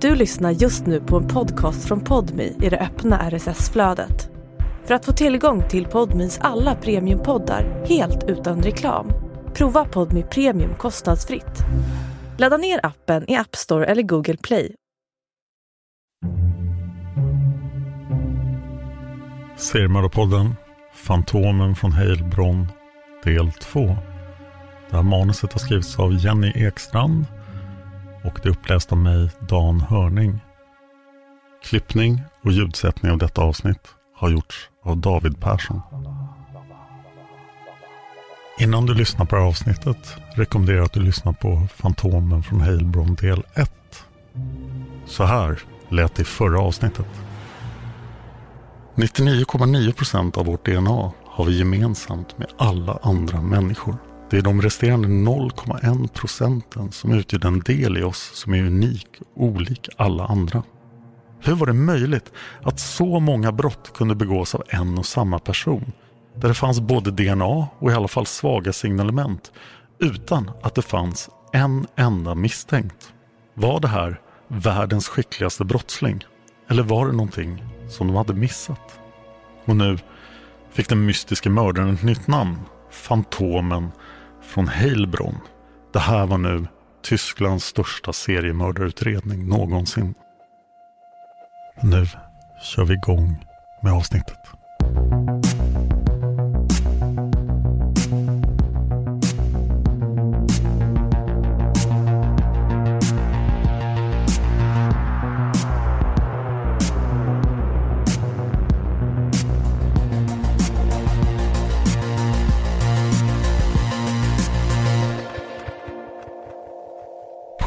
Du lyssnar just nu på en podcast från Podmi i det öppna RSS-flödet. För att få tillgång till Podmis alla premiumpoddar helt utan reklam, prova Podmi Premium kostnadsfritt. Ladda ner appen i App Store eller Google Play. Seriemördarpodden Fantomen från Heilbronn del 2. Det här manuset har skrivits av Jenny Ekstrand och det är uppläst av mig, Dan Hörning. Klippning och ljudsättning av detta avsnitt har gjorts av David Persson. Innan du lyssnar på det här avsnittet rekommenderar jag att du lyssnar på Fantomen från Heilbron del 1. Så här lät det i förra avsnittet. 99,9 procent av vårt DNA har vi gemensamt med alla andra människor. Det är de resterande 0,1 procenten som utgör den del i oss som är unik och olik alla andra. Hur var det möjligt att så många brott kunde begås av en och samma person? Där det fanns både DNA och i alla fall svaga signalement utan att det fanns en enda misstänkt. Var det här världens skickligaste brottsling? Eller var det någonting som de hade missat? Och nu fick den mystiska mördaren ett nytt namn. Fantomen från Heilbronn. Det här var nu Tysklands största seriemördarutredning någonsin. Nu kör vi igång med avsnittet.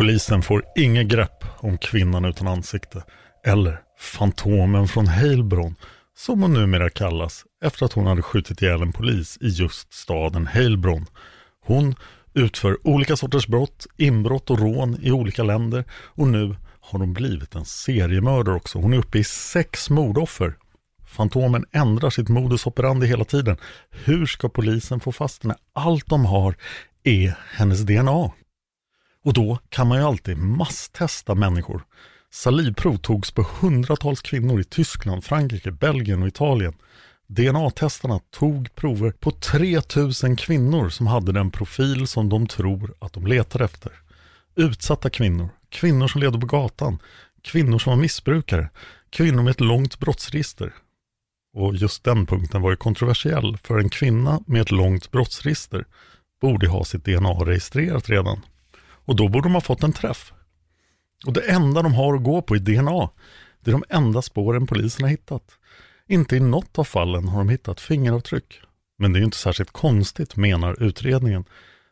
Polisen får inget grepp om kvinnan utan ansikte, eller Fantomen från Heilbron som hon numera kallas efter att hon hade skjutit ihjäl en polis i just staden Heilbron. Hon utför olika sorters brott, inbrott och rån i olika länder och nu har hon blivit en seriemördare också. Hon är uppe i sex mordoffer. Fantomen ändrar sitt modus operandi hela tiden. Hur ska polisen få fast henne? Allt de har är hennes DNA. Och då kan man ju alltid masstesta människor. Salivprov togs på hundratals kvinnor i Tyskland, Frankrike, Belgien och Italien. DNA-testarna tog prover på 3000 kvinnor som hade den profil som de tror att de letar efter. Utsatta kvinnor, kvinnor som levde på gatan, kvinnor som var missbrukare, kvinnor med ett långt brottsregister. Och just den punkten var ju kontroversiell, för en kvinna med ett långt brottsregister borde ha sitt DNA registrerat redan. Och då borde de ha fått en träff. Och det enda de har att gå på är DNA. Det är de enda spåren polisen har hittat. Inte i något av fallen har de hittat fingeravtryck. Men det är ju inte särskilt konstigt, menar utredningen.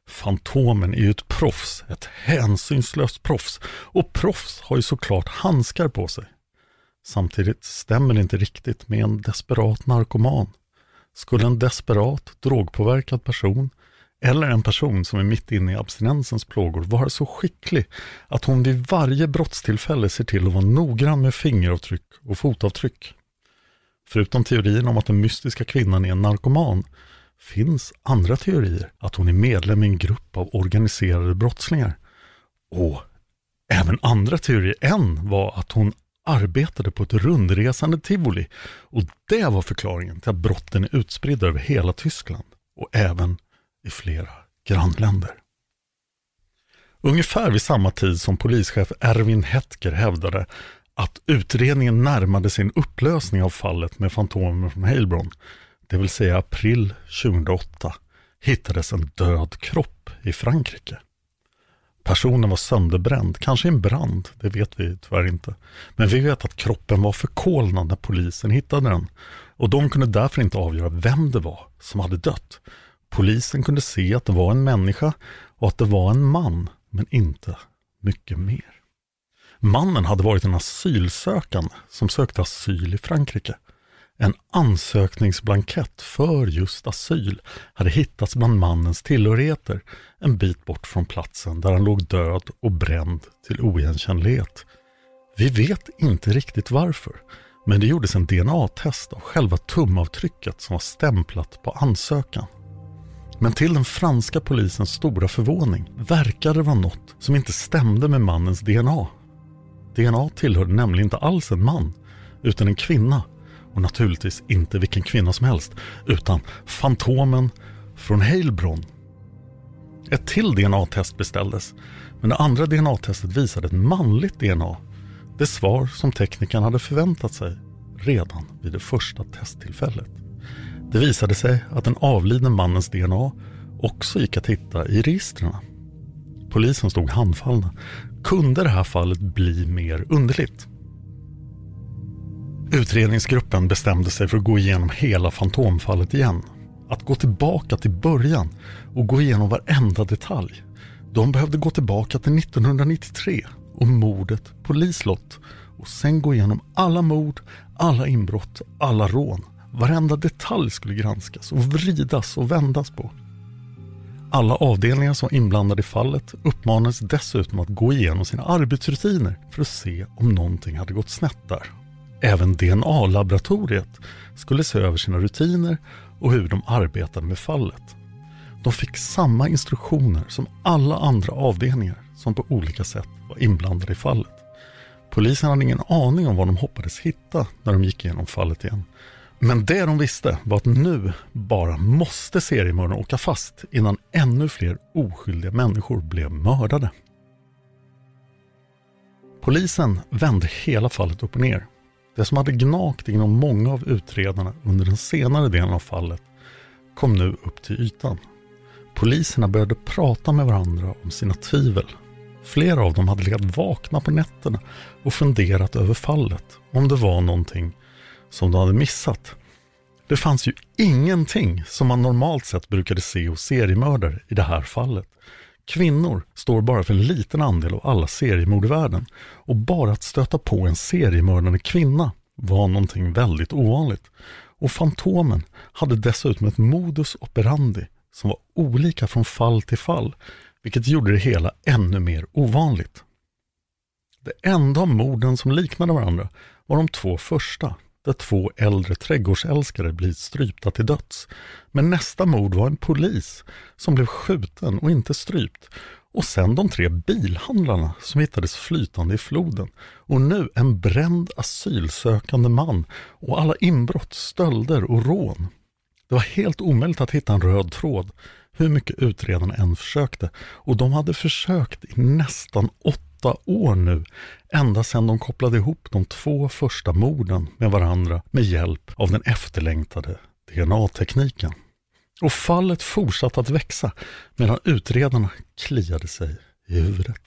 Fantomen är ju ett proffs, ett hänsynslöst proffs. Och proffs har ju såklart handskar på sig. Samtidigt stämmer det inte riktigt med en desperat narkoman. Skulle en desperat, drogpåverkad person eller en person som är mitt inne i abstinensens plågor vara så skicklig att hon vid varje brottstillfälle ser till att vara noggrann med fingeravtryck och fotavtryck. Förutom teorin om att den mystiska kvinnan är en narkoman finns andra teorier att hon är medlem i en grupp av organiserade brottslingar. Och även andra teorier En var att hon arbetade på ett rundresande tivoli och det var förklaringen till att brotten är utspridda över hela Tyskland och även i flera grannländer. Ungefär vid samma tid som polischef Erwin Hetker hävdade att utredningen närmade sin upplösning av fallet med Fantomen från Heilbronn, det vill säga april 2008, hittades en död kropp i Frankrike. Personen var sönderbränd, kanske i en brand, det vet vi tyvärr inte. Men vi vet att kroppen var förkolnad när polisen hittade den och de kunde därför inte avgöra vem det var som hade dött. Polisen kunde se att det var en människa och att det var en man, men inte mycket mer. Mannen hade varit en asylsökande som sökte asyl i Frankrike. En ansökningsblankett för just asyl hade hittats bland mannens tillhörigheter en bit bort från platsen där han låg död och bränd till oigenkännlighet. Vi vet inte riktigt varför, men det gjordes en DNA-test av själva tumavtrycket som var stämplat på ansökan. Men till den franska polisens stora förvåning verkade det vara något som inte stämde med mannens DNA. DNA tillhörde nämligen inte alls en man, utan en kvinna. Och naturligtvis inte vilken kvinna som helst, utan Fantomen från Heilbronn. Ett till DNA-test beställdes, men det andra DNA-testet visade ett manligt DNA. Det svar som teknikern hade förväntat sig redan vid det första testtillfället. Det visade sig att den avlidne mannens DNA också gick att hitta i registren. Polisen stod handfallna. Kunde det här fallet bli mer underligt? Utredningsgruppen bestämde sig för att gå igenom hela fantomfallet igen. Att gå tillbaka till början och gå igenom varenda detalj. De behövde gå tillbaka till 1993 och mordet på Lislott och sen gå igenom alla mord, alla inbrott, alla rån. Varenda detalj skulle granskas och vridas och vändas på. Alla avdelningar som var inblandade i fallet uppmanades dessutom att gå igenom sina arbetsrutiner för att se om någonting hade gått snett där. Även DNA-laboratoriet skulle se över sina rutiner och hur de arbetade med fallet. De fick samma instruktioner som alla andra avdelningar som på olika sätt var inblandade i fallet. Polisen hade ingen aning om vad de hoppades hitta när de gick igenom fallet igen. Men det de visste var att nu bara måste seriemördaren åka fast innan ännu fler oskyldiga människor blev mördade. Polisen vände hela fallet upp och ner. Det som hade gnagt inom många av utredarna under den senare delen av fallet kom nu upp till ytan. Poliserna började prata med varandra om sina tvivel. Flera av dem hade legat vakna på nätterna och funderat över fallet, om det var någonting som de hade missat. Det fanns ju ingenting som man normalt sett brukade se hos seriemördare i det här fallet. Kvinnor står bara för en liten andel av alla seriemord i världen och bara att stöta på en seriemördande kvinna var någonting väldigt ovanligt. Och Fantomen hade dessutom ett modus operandi som var olika från fall till fall, vilket gjorde det hela ännu mer ovanligt. Det enda av morden som liknade varandra var de två första, där två äldre trädgårdsälskare blivit strypta till döds. Men nästa mord var en polis som blev skjuten och inte strypt. Och sen de tre bilhandlarna som hittades flytande i floden. Och nu en bränd asylsökande man och alla inbrott, stölder och rån. Det var helt omöjligt att hitta en röd tråd, hur mycket utredarna än försökte. Och de hade försökt i nästan åtta åtta år nu, ända sedan de kopplade ihop de två första morden med varandra med hjälp av den efterlängtade DNA-tekniken. Och fallet fortsatte att växa medan utredarna kliade sig i huvudet.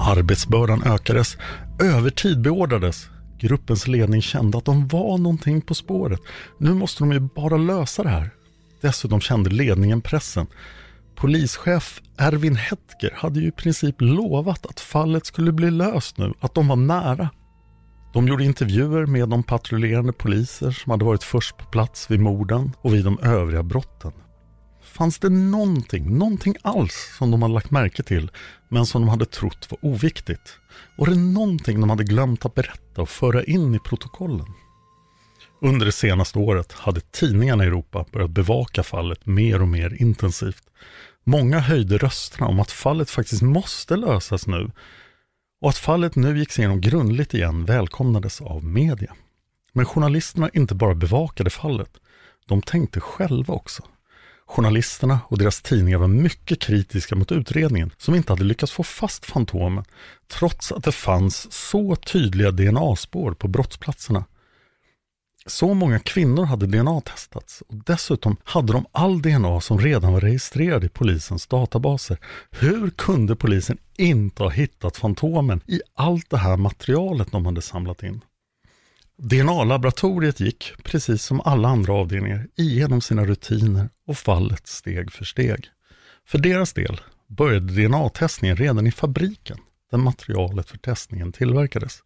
Arbetsbördan ökades, övertid beordrades. Gruppens ledning kände att de var någonting på spåret. Nu måste de ju bara lösa det här. Dessutom kände ledningen pressen. Polischef Erwin Hetker hade ju i princip lovat att fallet skulle bli löst nu, att de var nära. De gjorde intervjuer med de patrullerande poliser som hade varit först på plats vid morden och vid de övriga brotten. Fanns det någonting, någonting alls som de hade lagt märke till men som de hade trott var oviktigt? Var det någonting de hade glömt att berätta och föra in i protokollen? Under det senaste året hade tidningarna i Europa börjat bevaka fallet mer och mer intensivt. Många höjde rösterna om att fallet faktiskt måste lösas nu och att fallet nu gick igenom grundligt igen välkomnades av media. Men journalisterna inte bara bevakade fallet, de tänkte själva också. Journalisterna och deras tidningar var mycket kritiska mot utredningen som inte hade lyckats få fast Fantomen trots att det fanns så tydliga DNA-spår på brottsplatserna så många kvinnor hade DNA-testats och dessutom hade de all DNA som redan var registrerad i polisens databaser. Hur kunde polisen inte ha hittat Fantomen i allt det här materialet de hade samlat in? DNA-laboratoriet gick, precis som alla andra avdelningar, igenom sina rutiner och fallet steg för steg. För deras del började DNA-testningen redan i fabriken där materialet för testningen tillverkades.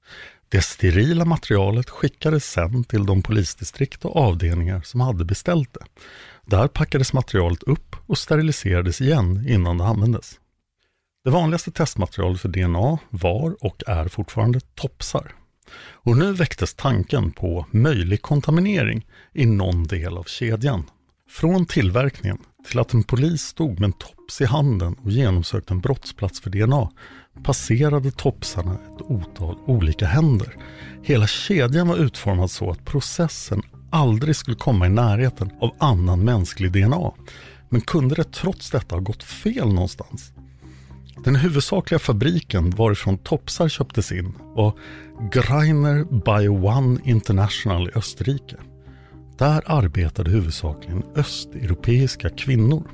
Det sterila materialet skickades sen till de polisdistrikt och avdelningar som hade beställt det. Där packades materialet upp och steriliserades igen innan det användes. Det vanligaste testmaterialet för DNA var och är fortfarande topsar. Och nu väcktes tanken på möjlig kontaminering i någon del av kedjan. Från tillverkningen till att en polis stod med en tops i handen och genomsökte en brottsplats för DNA passerade topsarna ett otal olika händer. Hela kedjan var utformad så att processen aldrig skulle komma i närheten av annan mänsklig DNA. Men kunde det trots detta ha gått fel någonstans? Den huvudsakliga fabriken varifrån topsar köptes in var Greiner Bio One International i Österrike. Där arbetade huvudsakligen östeuropeiska kvinnor.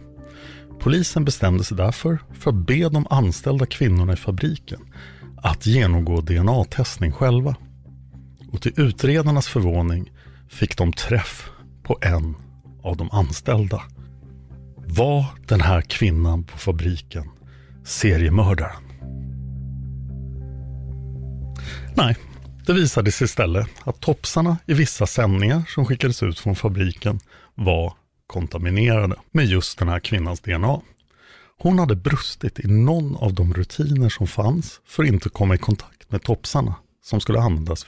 Polisen bestämde sig därför för att be de anställda kvinnorna i fabriken att genomgå DNA-testning själva. Och till utredarnas förvåning fick de träff på en av de anställda. Var den här kvinnan på fabriken seriemördaren? Nej, det visade sig istället att topsarna i vissa sändningar som skickades ut från fabriken var kontaminerade med just den här kvinnans DNA. Hon hade brustit i någon av de rutiner som fanns för att inte komma i kontakt med topsarna som skulle användas.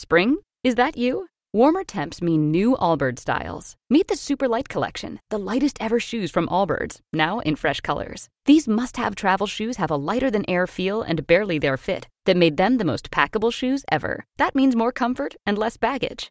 Spring? Is that you? Warmer temps mean new Allbirds styles. Meet the Superlight Collection, the lightest ever shoes from Allbirds, now in fresh colors. These must have travel shoes have a lighter than air feel and barely their fit that made them the most packable shoes ever. That means more comfort and less baggage.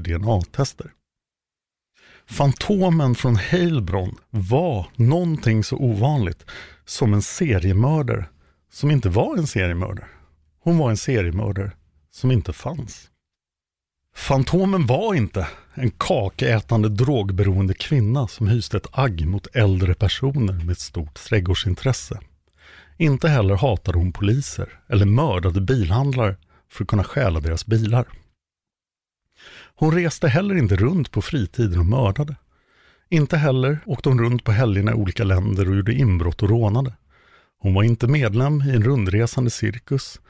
DNA-tester. Fantomen från Heilbronn var någonting så ovanligt som en seriemördare som inte var en seriemördare. Hon var en seriemördare som inte fanns. Fantomen var inte en kakätande drogberoende kvinna som hyste ett agg mot äldre personer med ett stort trädgårdsintresse. Inte heller hatade hon poliser eller mördade bilhandlare för att kunna stjäla deras bilar. Hon reste heller inte runt på fritiden och mördade. Inte heller åkte hon runt på helgerna i olika länder och gjorde inbrott och rånade. Hon var inte medlem i en rundresande cirkus.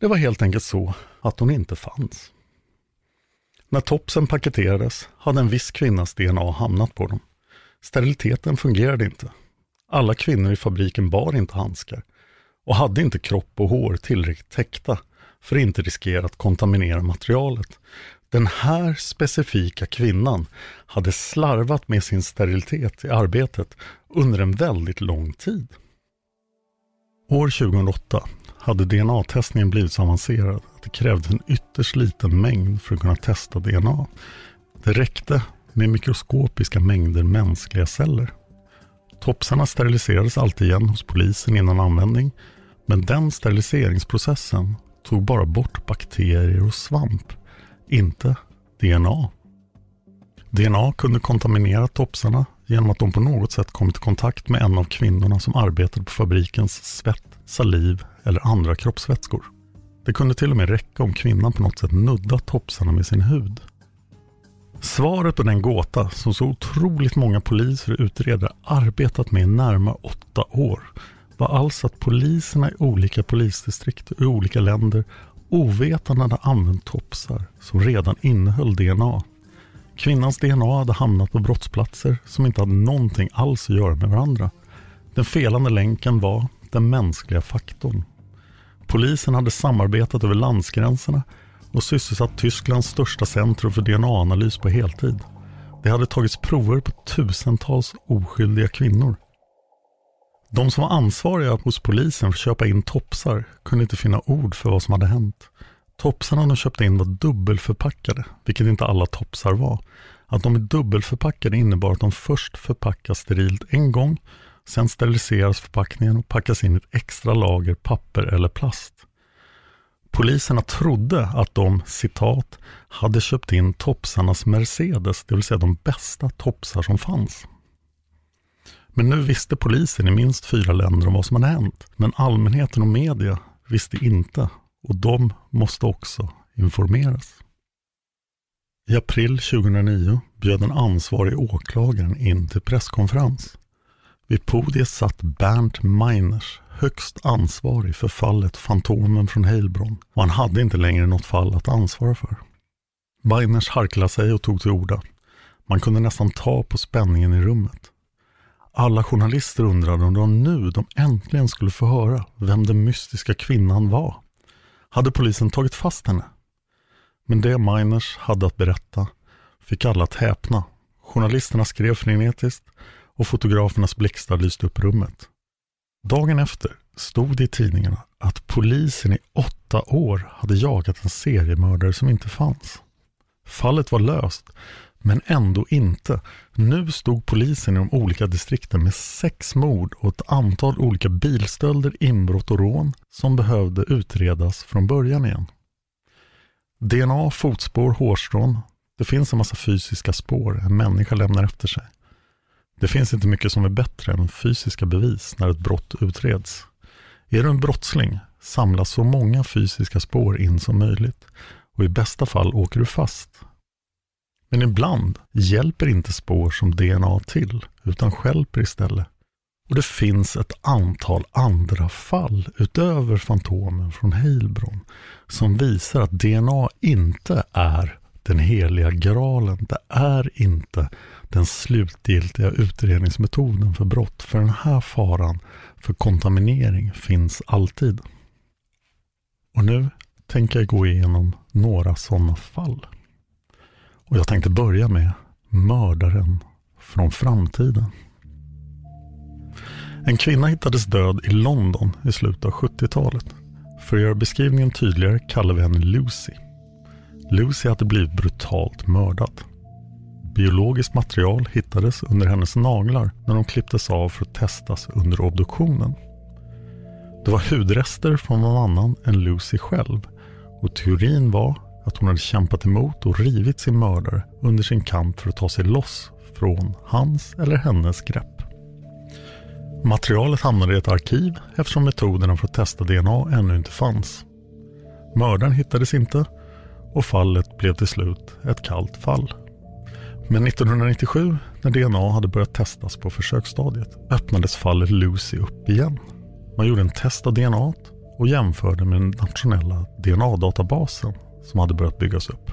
Det var helt enkelt så att hon inte fanns. När topsen paketerades hade en viss kvinnas DNA hamnat på dem. Steriliteten fungerade inte. Alla kvinnor i fabriken bar inte handskar och hade inte kropp och hår tillräckligt täckta för att inte riskera att kontaminera materialet. Den här specifika kvinnan hade slarvat med sin sterilitet i arbetet under en väldigt lång tid. År 2008 hade DNA-testningen blivit så avancerad att det krävdes en ytterst liten mängd för att kunna testa DNA. Det räckte med mikroskopiska mängder mänskliga celler. Topsarna steriliserades alltid igen hos polisen innan användning, men den steriliseringsprocessen tog bara bort bakterier och svamp, inte DNA. DNA kunde kontaminera topsarna genom att de på något sätt kommit i kontakt med en av kvinnorna som arbetade på fabrikens svett, saliv eller andra kroppsvätskor. Det kunde till och med räcka om kvinnan på något sätt nuddat topsarna med sin hud. Svaret på den gåta som så otroligt många poliser och utredare arbetat med i närmare åtta år var alltså att poliserna i olika polisdistrikt och i olika länder ovetande hade använt topsar som redan innehöll DNA. Kvinnans DNA hade hamnat på brottsplatser som inte hade någonting alls att göra med varandra. Den felande länken var den mänskliga faktorn. Polisen hade samarbetat över landsgränserna och sysselsatt Tysklands största centrum för DNA-analys på heltid. Det hade tagits prover på tusentals oskyldiga kvinnor. De som var ansvariga hos polisen för att köpa in topsar kunde inte finna ord för vad som hade hänt. Topsarna de köpte in var dubbelförpackade, vilket inte alla topsar var. Att de är dubbelförpackade innebar att de först förpackas sterilt en gång, sen steriliseras förpackningen och packas in i ett extra lager papper eller plast. Poliserna trodde att de, citat, hade köpt in topsarnas Mercedes, det vill säga de bästa topsar som fanns. Men nu visste polisen i minst fyra länder om vad som hade hänt. Men allmänheten och media visste inte och de måste också informeras. I april 2009 bjöd den ansvarige åklagaren in till presskonferens. Vid podiet satt Bernt Meiners, högst ansvarig för fallet Fantomen från Heilbronn och han hade inte längre något fall att ansvara för. Meiners harklade sig och tog till orda. Man kunde nästan ta på spänningen i rummet. Alla journalister undrade om de nu de äntligen skulle få höra vem den mystiska kvinnan var. Hade polisen tagit fast henne? Men det Miners hade att berätta fick alla att häpna. Journalisterna skrev frenetiskt och fotografernas blixtar lyste upp rummet. Dagen efter stod det i tidningarna att polisen i åtta år hade jagat en seriemördare som inte fanns. Fallet var löst, men ändå inte. Nu stod polisen i de olika distrikten med sex mord och ett antal olika bilstölder, inbrott och rån som behövde utredas från början igen. DNA, fotspår, hårstrån. Det finns en massa fysiska spår en människa lämnar efter sig. Det finns inte mycket som är bättre än fysiska bevis när ett brott utreds. Är du en brottsling, samla så många fysiska spår in som möjligt och i bästa fall åker du fast. Men ibland hjälper inte spår som DNA till, utan skälper istället. Och det finns ett antal andra fall utöver Fantomen från Heilbron som visar att DNA inte är den heliga graalen. Det är inte den slutgiltiga utredningsmetoden för brott. För den här faran för kontaminering finns alltid. Och nu tänker jag gå igenom några sådana fall. Och jag tänkte börja med mördaren från framtiden. En kvinna hittades död i London i slutet av 70-talet. För att göra beskrivningen tydligare kallar vi henne Lucy. Lucy hade blivit brutalt mördad. Biologiskt material hittades under hennes naglar när de klipptes av för att testas under obduktionen. Det var hudrester från någon annan än Lucy själv och teorin var att hon hade kämpat emot och rivit sin mördare under sin kamp för att ta sig loss från hans eller hennes grepp. Materialet hamnade i ett arkiv eftersom metoderna för att testa DNA ännu inte fanns. Mördaren hittades inte och fallet blev till slut ett kallt fall. Men 1997, när DNA hade börjat testas på försöksstadiet, öppnades fallet Lucy upp igen. Man gjorde en test av DNA och jämförde med den nationella DNA-databasen som hade börjat byggas upp.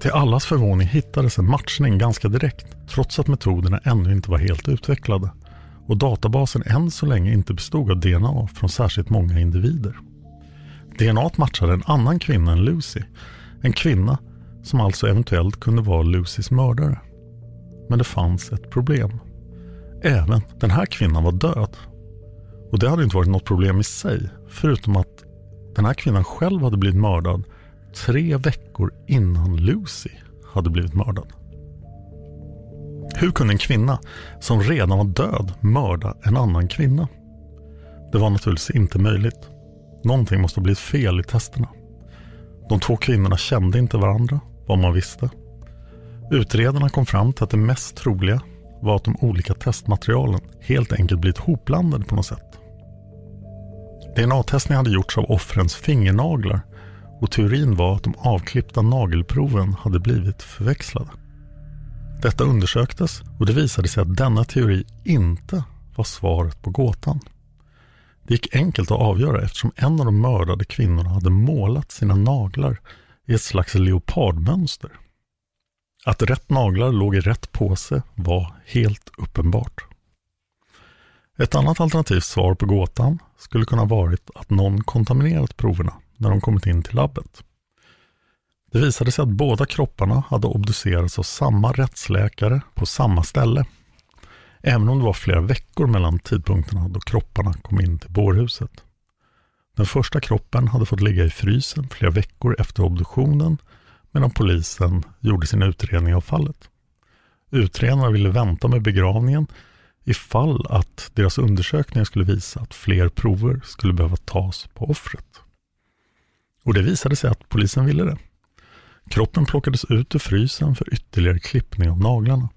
Till allas förvåning hittades en matchning ganska direkt, trots att metoderna ännu inte var helt utvecklade och databasen än så länge inte bestod av DNA från särskilt många individer. DNA matchade en annan kvinna än Lucy, en kvinna som alltså eventuellt kunde vara Lucys mördare. Men det fanns ett problem. Även den här kvinnan var död. Och det hade inte varit något problem i sig, förutom att den här kvinnan själv hade blivit mördad tre veckor innan Lucy hade blivit mördad. Hur kunde en kvinna som redan var död mörda en annan kvinna? Det var naturligtvis inte möjligt. Någonting måste ha blivit fel i testerna. De två kvinnorna kände inte varandra, vad man visste. Utredarna kom fram till att det mest troliga var att de olika testmaterialen helt enkelt blivit hopblandade på något sätt. DNA-testning hade gjorts av offrens fingernaglar och teorin var att de avklippta nagelproven hade blivit förväxlade. Detta undersöktes och det visade sig att denna teori inte var svaret på gåtan. Det gick enkelt att avgöra eftersom en av de mördade kvinnorna hade målat sina naglar i ett slags leopardmönster. Att rätt naglar låg i rätt påse var helt uppenbart. Ett annat alternativt svar på gåtan skulle kunna varit att någon kontaminerat proverna när de kommit in till labbet. Det visade sig att båda kropparna hade obducerats av samma rättsläkare på samma ställe. Även om det var flera veckor mellan tidpunkterna då kropparna kom in till bårhuset. Den första kroppen hade fått ligga i frysen flera veckor efter obduktionen medan polisen gjorde sin utredning av fallet. Utredarna ville vänta med begravningen ifall att deras undersökningar skulle visa att fler prover skulle behöva tas på offret. Och det visade sig att polisen ville det. Kroppen plockades ut ur frysen för ytterligare klippning av naglarna.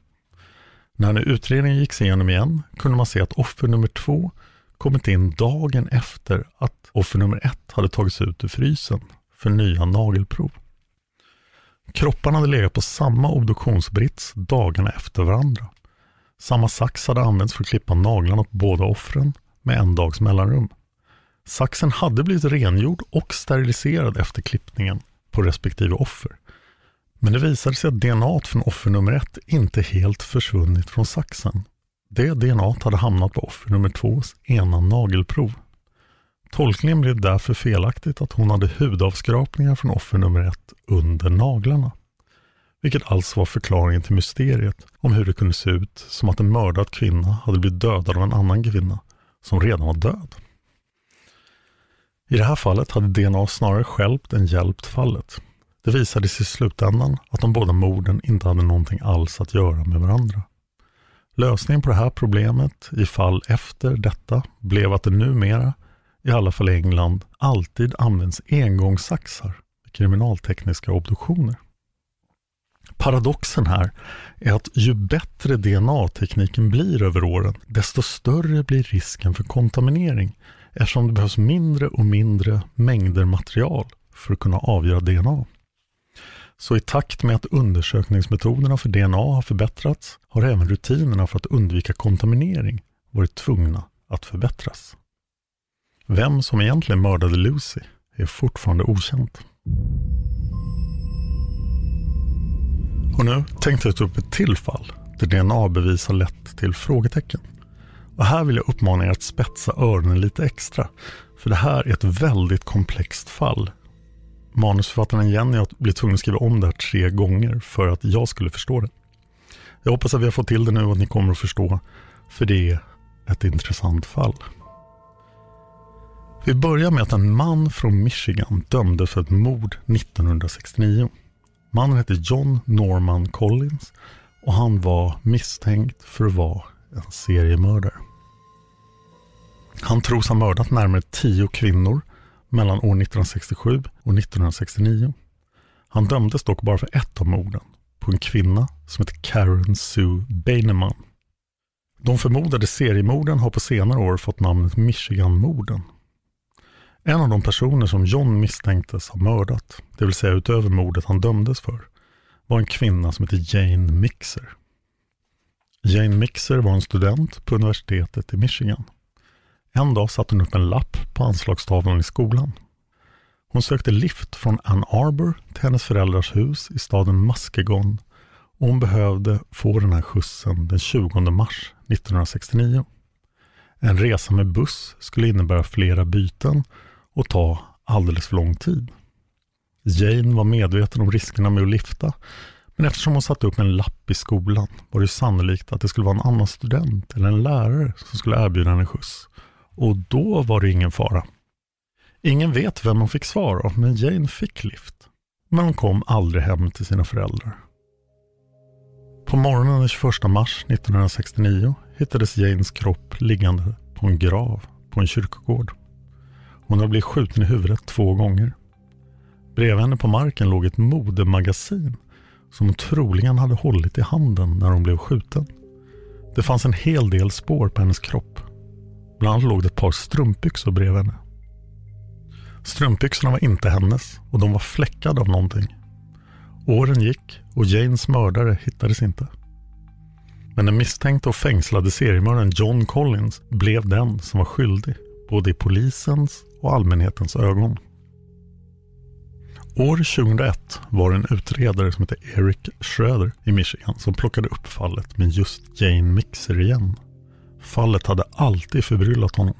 När nu utredningen gick igenom igen kunde man se att offer nummer två kommit in dagen efter att offer nummer ett hade tagits ut ur frysen för nya nagelprov. Kropparna hade legat på samma obduktionsbrits dagarna efter varandra. Samma sax hade använts för att klippa naglarna på båda offren med en dags mellanrum. Saxen hade blivit rengjord och steriliserad efter klippningen på respektive offer. Men det visade sig att DNA från offer nummer ett inte helt försvunnit från saxen. Det DNA hade hamnat på offer nummer tvås ena nagelprov. Tolkningen blev därför felaktigt att hon hade hudavskrapningar från offer nummer ett under naglarna. Vilket alltså var förklaringen till mysteriet om hur det kunde se ut som att en mördad kvinna hade blivit dödad av en annan kvinna som redan var död. I det här fallet hade DNA snarare skälpt än hjälpt fallet. Det visade sig i slutändan att de båda morden inte hade någonting alls att göra med varandra. Lösningen på det här problemet i fall efter detta blev att det numera, i alla fall i England, alltid används engångssaxar vid kriminaltekniska obduktioner. Paradoxen här är att ju bättre DNA-tekniken blir över åren, desto större blir risken för kontaminering eftersom det behövs mindre och mindre mängder material för att kunna avgöra DNA. Så i takt med att undersökningsmetoderna för DNA har förbättrats har även rutinerna för att undvika kontaminering varit tvungna att förbättras. Vem som egentligen mördade Lucy är fortfarande okänt. Och nu tänkte jag ta upp ett till fall där DNA-bevis har lett till frågetecken. Och här vill jag uppmana er att spetsa öronen lite extra. För det här är ett väldigt komplext fall. Manusförfattaren Jenny har blivit tvungen att skriva om det här tre gånger för att jag skulle förstå det. Jag hoppas att vi har fått till det nu och att ni kommer att förstå. För det är ett intressant fall. Vi börjar med att en man från Michigan dömdes för ett mord 1969. Mannen hette John Norman Collins och han var misstänkt för att vara en seriemördare. Han tros ha mördat närmare tio kvinnor mellan år 1967 och 1969. Han dömdes dock bara för ett av morden, på en kvinna som heter Karen Sue Beineman. De förmodade seriemorden har på senare år fått namnet Michiganmorden. En av de personer som John misstänktes ha mördat, det vill säga utöver mordet han dömdes för, var en kvinna som hette Jane Mixer. Jane Mixer var en student på universitetet i Michigan. En dag satte hon upp en lapp på anslagstavlan i skolan. Hon sökte lift från Ann Arbor till hennes föräldrars hus i staden Muskegon och hon behövde få den här skjutsen den 20 mars 1969. En resa med buss skulle innebära flera byten och ta alldeles för lång tid. Jane var medveten om riskerna med att lifta men eftersom hon satte upp en lapp i skolan var det sannolikt att det skulle vara en annan student eller en lärare som skulle erbjuda henne skjuts. Och då var det ingen fara. Ingen vet vem hon fick svar av, men Jane fick lift. Men hon kom aldrig hem till sina föräldrar. På morgonen den 21 mars 1969 hittades Janes kropp liggande på en grav på en kyrkogård. Hon hade blivit skjuten i huvudet två gånger. Bredvid henne på marken låg ett modemagasin som hon troligen hade hållit i handen när hon blev skjuten. Det fanns en hel del spår på hennes kropp. Bland annat låg det ett par strumpbyxor bredvid henne. Strumpbyxorna var inte hennes och de var fläckade av någonting. Åren gick och Janes mördare hittades inte. Men den misstänkte och fängslade seriemördaren John Collins blev den som var skyldig, både i polisens och allmänhetens ögon. År 2001 var det en utredare som hette Eric Schröder i Michigan som plockade upp fallet med just Jane Mixer igen. Fallet hade alltid förbryllat honom.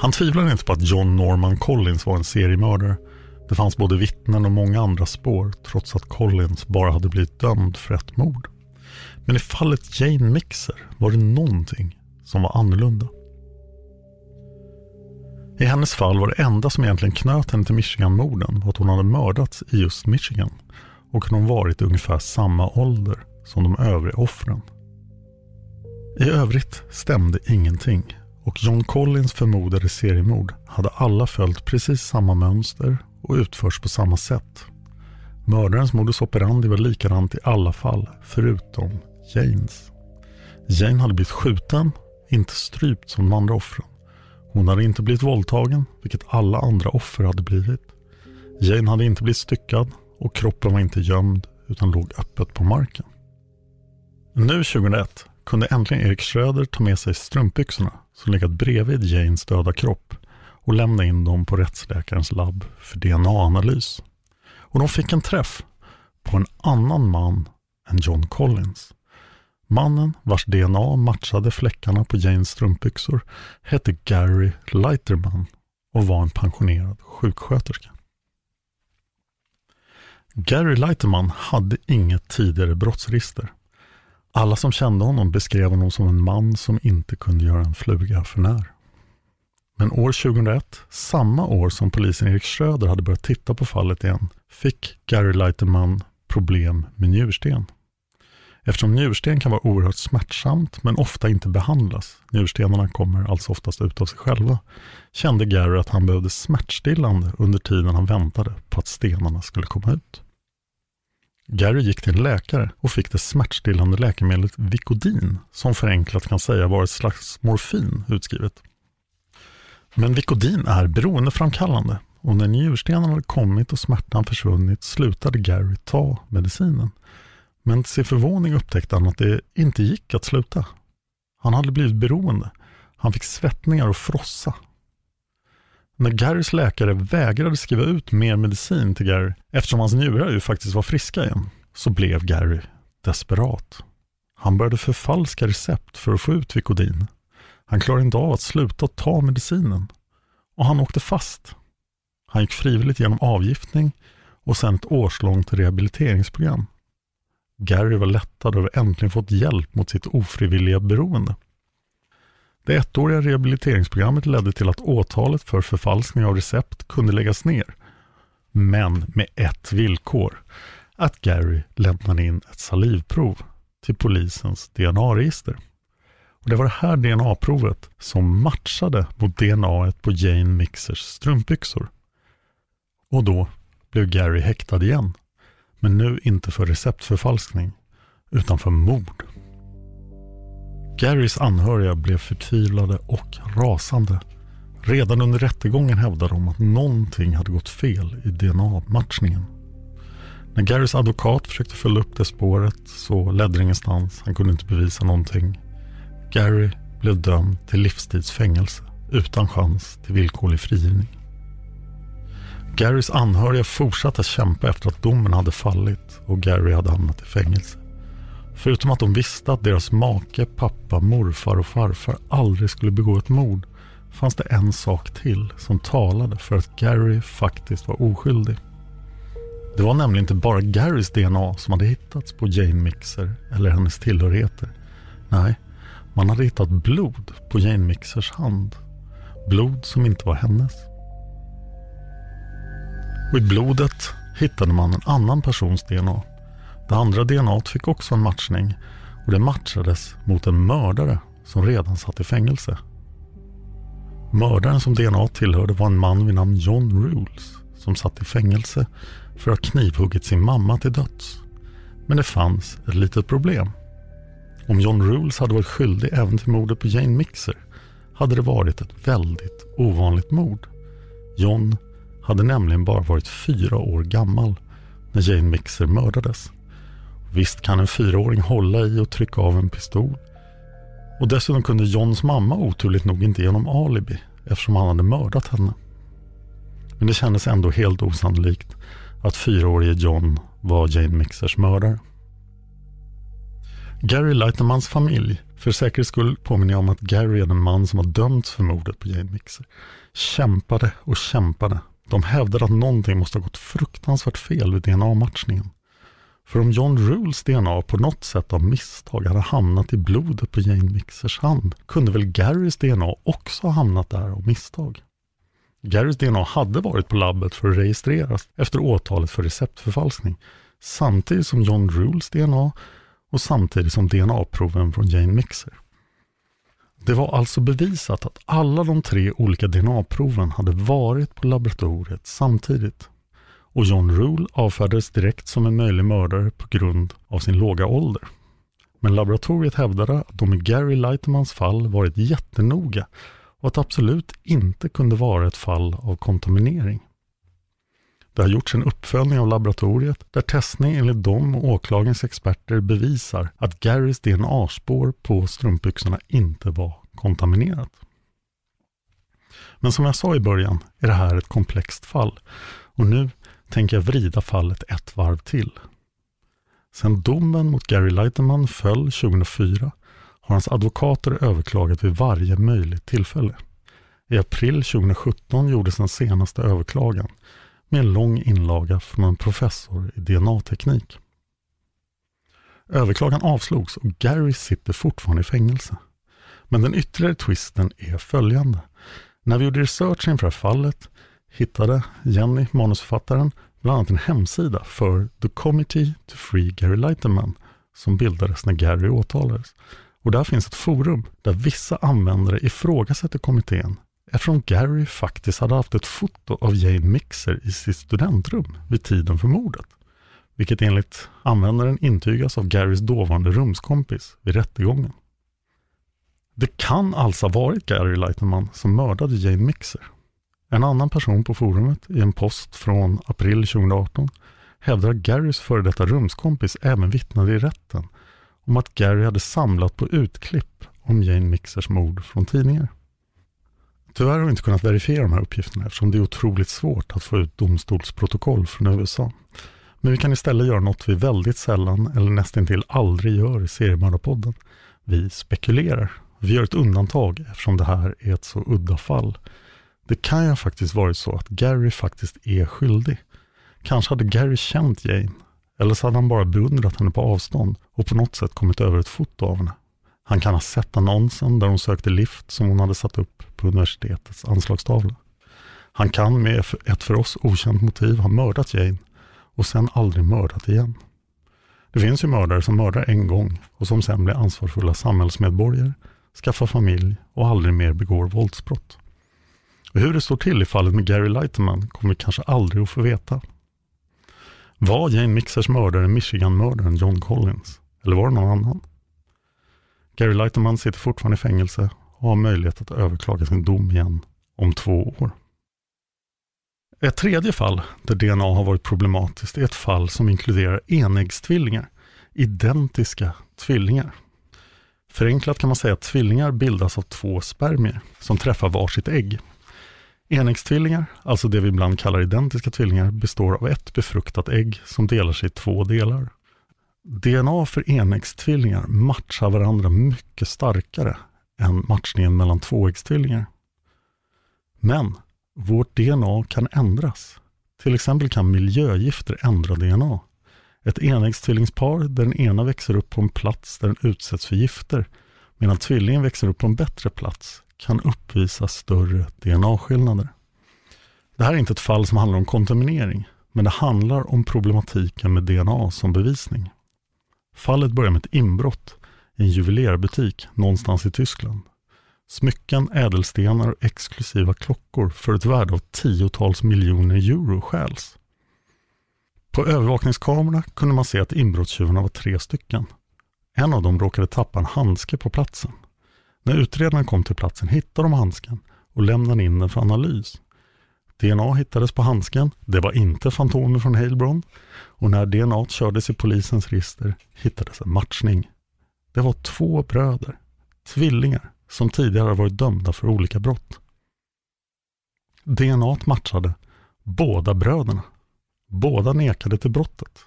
Han tvivlade inte på att John Norman Collins var en seriemördare. Det fanns både vittnen och många andra spår trots att Collins bara hade blivit dömd för ett mord. Men i fallet Jane Mixer var det någonting som var annorlunda. I hennes fall var det enda som egentligen knöt henne till Michigan-morden att hon hade mördats i just Michigan och hon varit i ungefär samma ålder som de övriga offren. I övrigt stämde ingenting och John Collins förmodade seriemord hade alla följt precis samma mönster och utförts på samma sätt. Mördarens modus operandi var likadant i alla fall, förutom Janes. Jane hade blivit skjuten, inte strypt som de andra offren. Hon hade inte blivit våldtagen, vilket alla andra offer hade blivit. Jane hade inte blivit styckad och kroppen var inte gömd utan låg öppet på marken. Nu 2001 kunde äntligen Erik Schröder ta med sig strumpbyxorna som legat bredvid Janes döda kropp och lämna in dem på rättsläkarens labb för DNA-analys. Och de fick en träff på en annan man än John Collins. Mannen vars DNA matchade fläckarna på Janes strumpbyxor hette Gary Leiterman och var en pensionerad sjuksköterska. Gary Leiterman hade inget tidigare brottsregister. Alla som kände honom beskrev honom som en man som inte kunde göra en fluga för när. Men år 2001, samma år som polisen Erik Schröder hade börjat titta på fallet igen, fick Gary Leiterman problem med njursten. Eftersom njursten kan vara oerhört smärtsamt men ofta inte behandlas, njurstenarna kommer alltså oftast ut av sig själva, kände Gary att han behövde smärtstillande under tiden han väntade på att stenarna skulle komma ut. Gary gick till en läkare och fick det smärtstillande läkemedlet Vicodin, som förenklat kan säga var ett slags morfin utskrivet. Men Vicodin är beroendeframkallande och när njurstenarna hade kommit och smärtan försvunnit slutade Gary ta medicinen. Men till sin förvåning upptäckte han att det inte gick att sluta. Han hade blivit beroende. Han fick svettningar och frossa. När Garys läkare vägrade skriva ut mer medicin till Gary, eftersom hans njurar ju faktiskt var friska igen, så blev Gary desperat. Han började förfalska recept för att få ut Vicodin. Han klarade inte av att sluta ta medicinen. Och han åkte fast. Han gick frivilligt genom avgiftning och sen ett årslångt rehabiliteringsprogram. Gary var lättad över att äntligen fått hjälp mot sitt ofrivilliga beroende. Det ettåriga rehabiliteringsprogrammet ledde till att åtalet för förfalskning av recept kunde läggas ner. Men med ett villkor. Att Gary lämnade in ett salivprov till polisens DNA-register. Och Det var det här DNA-provet som matchade mot DNA på Jane Mixers strumpbyxor. Och då blev Gary häktad igen. Men nu inte för receptförfalskning, utan för mord. Garys anhöriga blev förtvivlade och rasande. Redan under rättegången hävdade de att någonting hade gått fel i DNA-matchningen. När Garys advokat försökte följa upp det spåret så ledde det ingenstans. Han kunde inte bevisa någonting. Gary blev dömd till livstidsfängelse utan chans till villkorlig frigivning. Garys anhöriga fortsatte kämpa efter att domen hade fallit och Gary hade hamnat i fängelse. Förutom att de visste att deras make, pappa, morfar och farfar aldrig skulle begå ett mord fanns det en sak till som talade för att Gary faktiskt var oskyldig. Det var nämligen inte bara Garys DNA som hade hittats på Jane Mixer eller hennes tillhörigheter. Nej, man hade hittat blod på Jane Mixers hand. Blod som inte var hennes. Och i blodet hittade man en annan persons DNA. Det andra DNA fick också en matchning och det matchades mot en mördare som redan satt i fängelse. Mördaren som DNA tillhörde var en man vid namn John Rules som satt i fängelse för att ha knivhuggit sin mamma till döds. Men det fanns ett litet problem. Om John Rules hade varit skyldig även till mordet på Jane Mixer hade det varit ett väldigt ovanligt mord. John hade nämligen bara varit fyra år gammal när Jane Mixer mördades. Visst kan en fyraåring hålla i och trycka av en pistol. Och dessutom kunde Johns mamma oturligt nog inte ge honom alibi eftersom han hade mördat henne. Men det kändes ändå helt osannolikt att fyraårige John var Jane Mixers mördare. Gary Leitermans familj, för säkerhets skull påminner jag om att Gary är den man som har dömts för mordet på Jane Mixer, kämpade och kämpade. De hävdade att någonting måste ha gått fruktansvärt fel vid DNA-matchningen. För om John Rules DNA på något sätt av misstag hade hamnat i blodet på Jane Mixers hand kunde väl Garys DNA också ha hamnat där av misstag? Garys DNA hade varit på labbet för att registreras efter åtalet för receptförfalskning samtidigt som John Rules DNA och samtidigt som DNA-proven från Jane Mixer. Det var alltså bevisat att alla de tre olika DNA-proven hade varit på laboratoriet samtidigt och John Rule avfärdades direkt som en möjlig mördare på grund av sin låga ålder. Men laboratoriet hävdade att de i Gary Leitermans fall varit jättenoga och att det absolut inte kunde vara ett fall av kontaminering. Det har gjorts en uppföljning av laboratoriet där testning enligt dem och åklagarens experter bevisar att Garys DNA-spår på strumpbyxorna inte var kontaminerat. Men som jag sa i början är det här ett komplext fall och nu tänker jag vrida fallet ett varv till. Sedan domen mot Gary Leiterman föll 2004 har hans advokater överklagat vid varje möjligt tillfälle. I april 2017 gjordes den senaste överklagan med en lång inlaga från en professor i DNA-teknik. Överklagan avslogs och Gary sitter fortfarande i fängelse. Men den ytterligare twisten är följande. När vi gjorde research inför fallet hittade Jenny, manusförfattaren, bland annat en hemsida för The Committee to Free Gary Leiterman som bildades när Gary åtalades. Och där finns ett forum där vissa användare ifrågasätter kommittén eftersom Gary faktiskt hade haft ett foto av Jane Mixer i sitt studentrum vid tiden för mordet. Vilket enligt användaren intygas av Garys dåvarande rumskompis vid rättegången. Det kan alltså ha varit Gary Leiterman som mördade Jane Mixer. En annan person på forumet i en post från april 2018 hävdar att Garys före detta rumskompis även vittnade i rätten om att Gary hade samlat på utklipp om Jane Mixers mord från tidningar. Tyvärr har vi inte kunnat verifiera de här uppgifterna eftersom det är otroligt svårt att få ut domstolsprotokoll från USA. Men vi kan istället göra något vi väldigt sällan eller nästintill aldrig gör i Seriemördarpodden. Vi spekulerar. Vi gör ett undantag eftersom det här är ett så udda fall. Det kan ju faktiskt varit så att Gary faktiskt är skyldig. Kanske hade Gary känt Jane, eller så hade han bara beundrat henne på avstånd och på något sätt kommit över ett foto av henne. Han kan ha sett annonsen där hon sökte lift som hon hade satt upp på universitetets anslagstavla. Han kan med ett för oss okänt motiv ha mördat Jane och sen aldrig mördat igen. Det finns ju mördare som mördar en gång och som sen blir ansvarsfulla samhällsmedborgare, skaffar familj och aldrig mer begår våldsbrott. Och hur det står till i fallet med Gary Lightman kommer vi kanske aldrig att få veta. Var Jane Mixers mördare Michigan-mördaren John Collins? Eller var det någon annan? Gary Leiterman sitter fortfarande i fängelse och har möjlighet att överklaga sin dom igen om två år. Ett tredje fall där DNA har varit problematiskt är ett fall som inkluderar enäggstvillingar, identiska tvillingar. Förenklat kan man säga att tvillingar bildas av två spermier som träffar varsitt ägg. Enäggstvillingar, alltså det vi ibland kallar identiska tvillingar, består av ett befruktat ägg som delar sig i två delar. DNA för enäggstvillingar matchar varandra mycket starkare än matchningen mellan tvåäggstvillingar. Men vårt DNA kan ändras. Till exempel kan miljögifter ändra DNA. Ett enäggsttvillingspar där den ena växer upp på en plats där den utsätts för gifter medan tvillingen växer upp på en bättre plats kan uppvisa större DNA-skillnader. Det här är inte ett fall som handlar om kontaminering, men det handlar om problematiken med DNA som bevisning. Fallet börjar med ett inbrott i en juvelerarbutik någonstans i Tyskland. Smycken, ädelstenar och exklusiva klockor för ett värde av tiotals miljoner euro stjäls. På övervakningskamerorna kunde man se att inbrottstjuvarna var tre stycken. En av dem råkade tappa en handske på platsen. När utredarna kom till platsen hittade de handsken och lämnade in den för analys. DNA hittades på handsken. Det var inte Fantomen från Heilbron. Och när DNA kördes i polisens register hittades en matchning. Det var två bröder, tvillingar, som tidigare varit dömda för olika brott. DNA matchade båda bröderna. Båda nekade till brottet.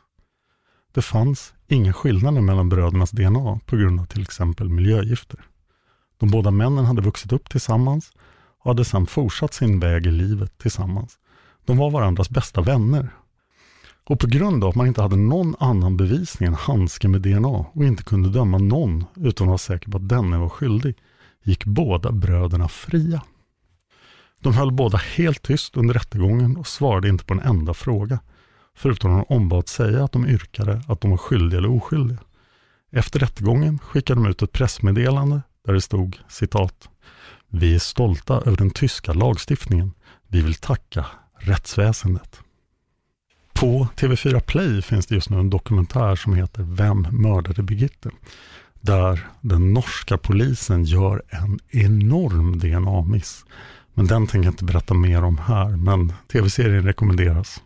Det fanns inga skillnader mellan brödernas DNA på grund av till exempel miljögifter. De båda männen hade vuxit upp tillsammans och hade sedan fortsatt sin väg i livet tillsammans. De var varandras bästa vänner. Och på grund av att man inte hade någon annan bevisning än handske med DNA och inte kunde döma någon utan att vara säker på att denne var skyldig, gick båda bröderna fria. De höll båda helt tyst under rättegången och svarade inte på en enda fråga, förutom att de ombad säga att de yrkade att de var skyldiga eller oskyldiga. Efter rättegången skickade de ut ett pressmeddelande där det stod citat vi är stolta över den tyska lagstiftningen. Vi vill tacka rättsväsendet. På TV4 Play finns det just nu en dokumentär som heter Vem mördade Birgitte? Där den norska polisen gör en enorm DNA-miss. Men den tänker jag inte berätta mer om här, men tv-serien rekommenderas.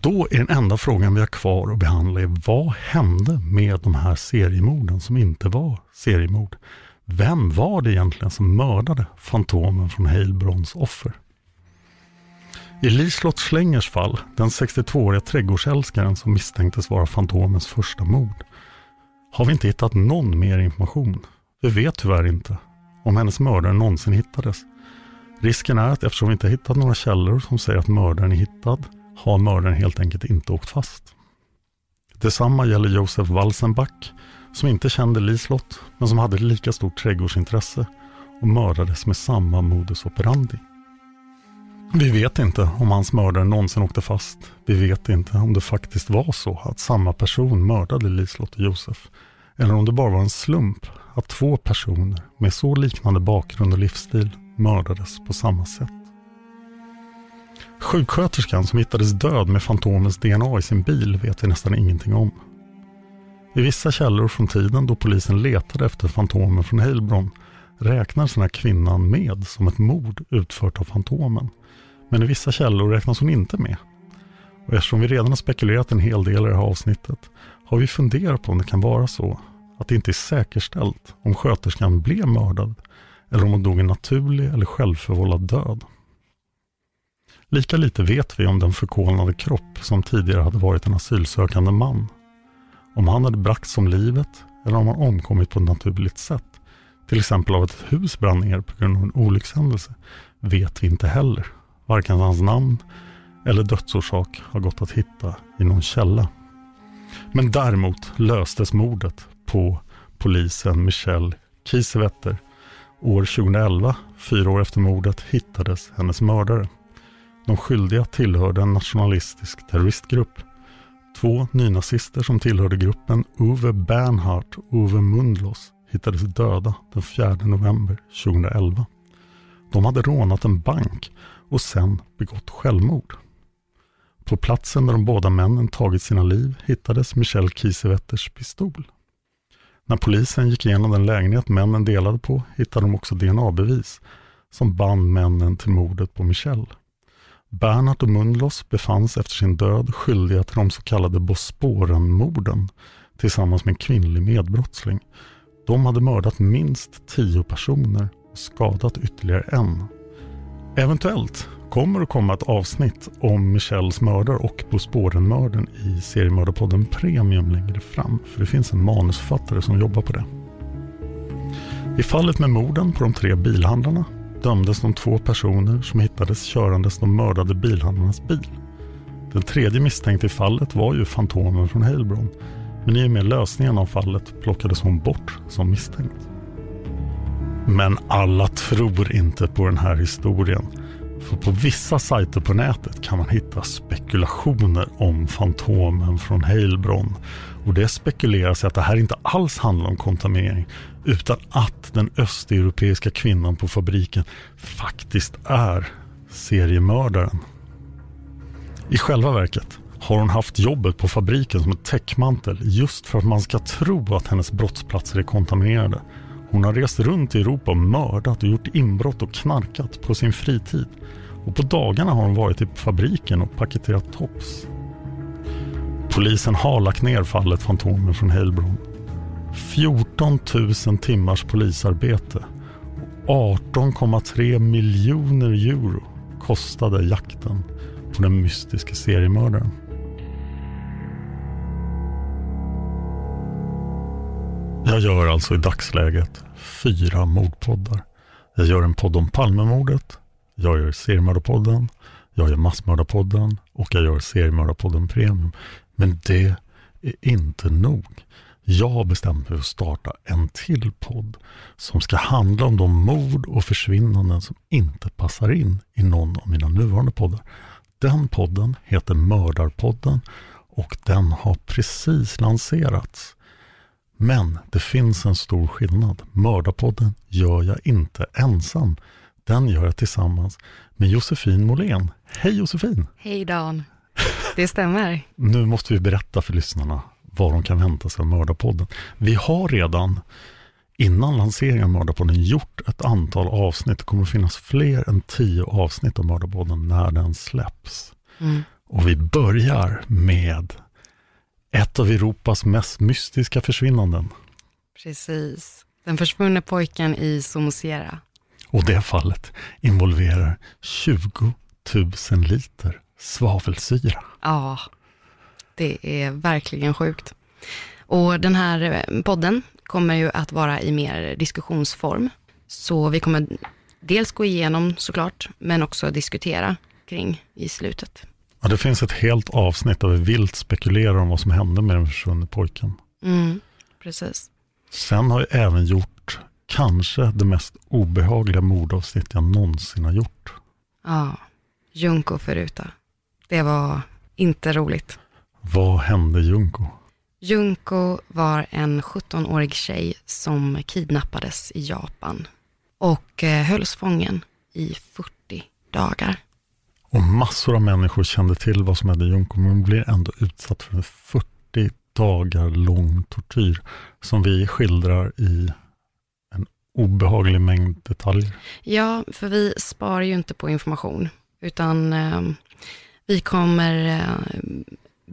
Då är den enda frågan vi har kvar att behandla är vad hände med de här seriemorden som inte var seriemord? Vem var det egentligen som mördade Fantomen från Heilbrons offer? I Liselott Schlängers fall, den 62-åriga trädgårdsälskaren som misstänktes vara Fantomens första mord, har vi inte hittat någon mer information. Vi vet tyvärr inte om hennes mördare någonsin hittades. Risken är att eftersom vi inte hittat några källor som säger att mördaren är hittad, har mördaren helt enkelt inte åkt fast. Detsamma gäller Josef Walsenbach, som inte kände Liselott, men som hade lika stort trädgårdsintresse och mördades med samma modus operandi. Vi vet inte om hans mördare någonsin åkte fast. Vi vet inte om det faktiskt var så att samma person mördade Liselott och Josef. Eller om det bara var en slump att två personer med så liknande bakgrund och livsstil mördades på samma sätt. Sjuksköterskan som hittades död med Fantomens DNA i sin bil vet vi nästan ingenting om. I vissa källor från tiden då polisen letade efter Fantomen från Heilbronn räknas den här kvinnan med som ett mord utfört av Fantomen. Men i vissa källor räknas hon inte med. Och eftersom vi redan har spekulerat en hel del i det här avsnittet har vi funderat på om det kan vara så att det inte är säkerställt om sköterskan blev mördad eller om hon dog en naturlig eller självförvållad död. Lika lite vet vi om den förkolnade kropp som tidigare hade varit en asylsökande man. Om han hade bragts om livet eller om han omkommit på ett naturligt sätt. Till exempel av att ett hus brann ner på grund av en olyckshändelse vet vi inte heller. Varken hans namn eller dödsorsak har gått att hitta i någon källa. Men däremot löstes mordet på polisen Michelle Kiesewetter. År 2011, fyra år efter mordet, hittades hennes mördare. De skyldiga tillhörde en nationalistisk terroristgrupp. Två nynazister som tillhörde gruppen, Uwe Bernhardt och Uwe Mundlos, hittades döda den 4 november 2011. De hade rånat en bank och sen begått självmord. På platsen där de båda männen tagit sina liv hittades Michelle Kiesewetters pistol. När polisen gick igenom den lägenhet männen delade på hittade de också DNA-bevis som band männen till mordet på Michelle. Bernhard och Mundlos befanns efter sin död skyldiga till de så kallade Bosporen-morden tillsammans med en kvinnlig medbrottsling. De hade mördat minst tio personer och skadat ytterligare en. Eventuellt kommer att komma ett avsnitt om Michelles mördare och Bosporenmördaren i seriemördarpodden Premium längre fram. För det finns en manusförfattare som jobbar på det. I fallet med morden på de tre bilhandlarna dömdes de två personer som hittades körandes de mördade bilhandlarnas bil. Den tredje misstänkte i fallet var ju Fantomen från Heilbron. Men i och med lösningen av fallet plockades hon bort som misstänkt. Men alla tror inte på den här historien. För på vissa sajter på nätet kan man hitta spekulationer om Fantomen från Heilbron. Och det spekuleras i att det här inte alls handlar om kontaminering utan att den östeuropeiska kvinnan på fabriken faktiskt är seriemördaren. I själva verket har hon haft jobbet på fabriken som en täckmantel just för att man ska tro att hennes brottsplatser är kontaminerade. Hon har rest runt i Europa och mördat och gjort inbrott och knarkat på sin fritid. Och på dagarna har hon varit i fabriken och paketerat tops. Polisen har lagt ner fallet Fantomen från Heilbronn. 14 000 timmars polisarbete och 18,3 miljoner euro kostade jakten på den mystiska seriemördaren. Jag gör alltså i dagsläget fyra mordpoddar. Jag gör en podd om Palmemordet, jag gör seriemördarpodden, jag gör massmördarpodden och jag gör seriemördarpodden Premium. Men det är inte nog. Jag har bestämt mig för att starta en till podd som ska handla om de mord och försvinnanden som inte passar in i någon av mina nuvarande poddar. Den podden heter Mördarpodden och den har precis lanserats. Men det finns en stor skillnad. Mördarpodden gör jag inte ensam. Den gör jag tillsammans med Josefin Måhlén. Hej Josefin! Hej Dan! Det stämmer. nu måste vi berätta för lyssnarna vad de kan vänta sig av Mördarpodden. Vi har redan innan lanseringen av Mördarpodden gjort ett antal avsnitt. Det kommer att finnas fler än tio avsnitt av Mördarpodden när den släpps. Mm. Och vi börjar med ett av Europas mest mystiska försvinnanden. Precis. Den försvunne pojken i Somosera. Och det fallet involverar 20 000 liter svavelsyra. Ja, det är verkligen sjukt. Och den här eh, podden kommer ju att vara i mer diskussionsform. Så vi kommer dels gå igenom såklart, men också diskutera kring i slutet. Ja, det finns ett helt avsnitt där vi vilt spekulerar om vad som hände med den försvunne pojken. Mm, precis. Sen har jag även gjort kanske det mest obehagliga mordavsnitt jag någonsin har gjort. Ja, Junko Föruta. Det var inte roligt. Vad hände Junko? Junko var en 17-årig tjej som kidnappades i Japan och eh, hölls fången i 40 dagar. Och massor av människor kände till vad som hände Junko, men hon blir ändå utsatt för en 40 dagar lång tortyr som vi skildrar i en obehaglig mängd detaljer. Ja, för vi sparar ju inte på information, utan eh, vi kommer eh,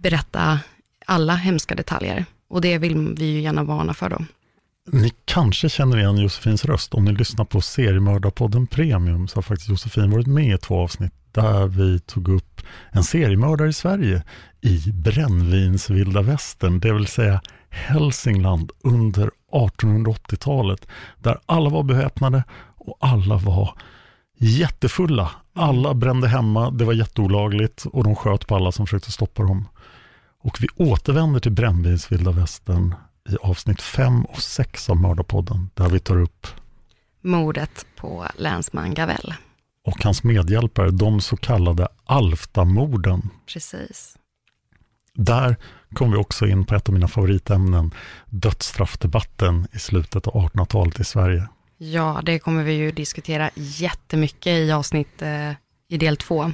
berätta alla hemska detaljer. Och det vill vi ju gärna varna för då. Ni kanske känner igen Josefins röst. Om ni lyssnar på Seriemördarpodden Premium så har faktiskt Josefin varit med i två avsnitt där vi tog upp en seriemördare i Sverige i brännvins vilda västern, det vill säga Hälsingland under 1880-talet, där alla var beväpnade och alla var jättefulla. Alla brände hemma, det var jätteolagligt och de sköt på alla som försökte stoppa dem. Och vi återvänder till brännvins vilda västern i avsnitt 5 och 6 av Mördarpodden, där vi tar upp mordet på länsman Gavell. Och hans medhjälpare, de så kallade Alftamorden. Precis. Där kom vi också in på ett av mina favoritämnen, dödsstraffdebatten i slutet av 1800-talet i Sverige. Ja, det kommer vi ju diskutera jättemycket i avsnitt eh, i del två.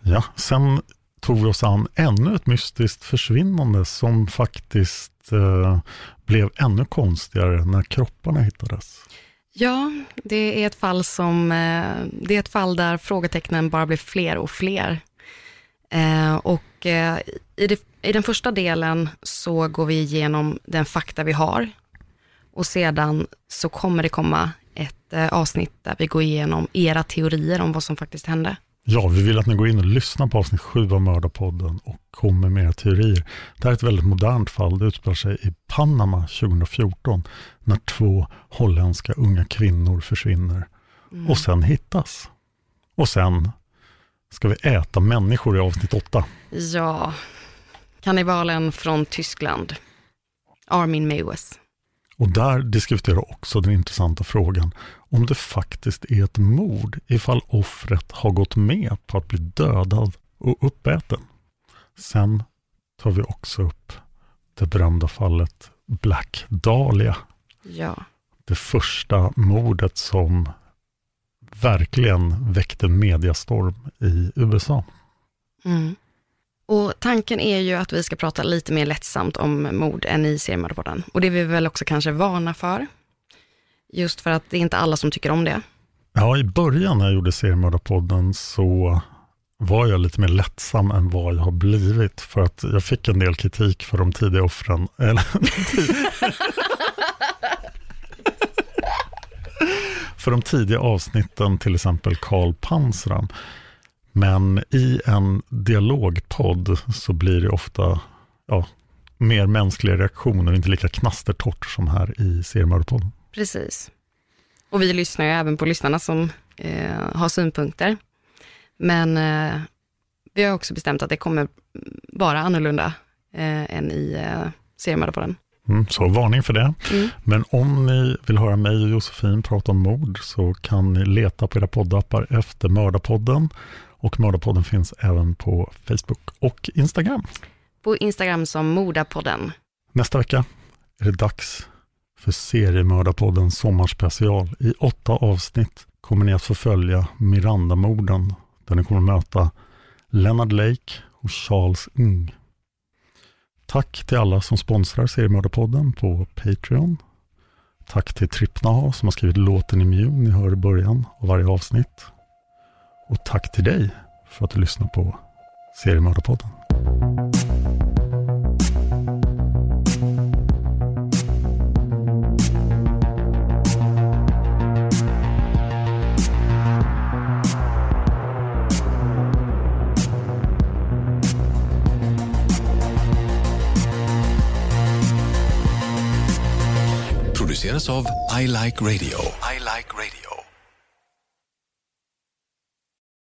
Ja, sen tog vi oss an ännu ett mystiskt försvinnande som faktiskt eh, blev ännu konstigare när kropparna hittades. Ja, det är ett fall som, eh, det är ett fall där frågetecknen bara blir fler och fler. Eh, och eh, i, det, i den första delen så går vi igenom den fakta vi har och sedan så kommer det komma ett eh, avsnitt där vi går igenom era teorier om vad som faktiskt hände. Ja, vi vill att ni går in och lyssnar på avsnitt 7 av Mördarpodden och kommer med era teorier. Det här är ett väldigt modernt fall. Det utspelar sig i Panama 2014 när två holländska unga kvinnor försvinner mm. och sen hittas. Och sen ska vi äta människor i avsnitt 8. Ja, kannibalen från Tyskland, Armin Mewes. Och där diskuterar också den intressanta frågan om det faktiskt är ett mord ifall offret har gått med på att bli dödad och uppäten. Sen tar vi också upp det berömda fallet Black Dahlia. Ja. Det första mordet som verkligen väckte mediastorm i USA. Mm. Och tanken är ju att vi ska prata lite mer lättsamt om mord än i seriemördarpodden. Och det är vi väl också kanske vana för. Just för att det är inte alla som tycker om det. Ja, i början när jag gjorde seriemördarpodden så var jag lite mer lättsam än vad jag har blivit. För att jag fick en del kritik för de tidiga offren. För de tidiga avsnitten, till exempel Karl Pansram. Men i en dialogpodd så blir det ofta ja, mer mänskliga reaktioner, inte lika knastertorrt som här i seriemördarpodden. Precis. Och vi lyssnar ju även på lyssnarna som eh, har synpunkter. Men eh, vi har också bestämt att det kommer vara annorlunda eh, än i eh, seriemördarpodden. Mm, så varning för det. Mm. Men om ni vill höra mig och Josefin prata om mord så kan ni leta på era poddappar efter Mördarpodden. Och Mördarpodden finns även på Facebook och Instagram. På Instagram som Mordapodden. Nästa vecka är det dags för Seriemördarpodden sommarspecial. I åtta avsnitt kommer ni att få följa Miranda-morden där ni kommer att möta Leonard Lake och Charles Ng. Tack till alla som sponsrar Seriemördarpodden på Patreon. Tack till Trippnaha som har skrivit låten Immune ni hör i början av varje avsnitt. Och tack till dig för att du lyssnar på Seriemördarpodden. produceras av I Like Radio. I like radio.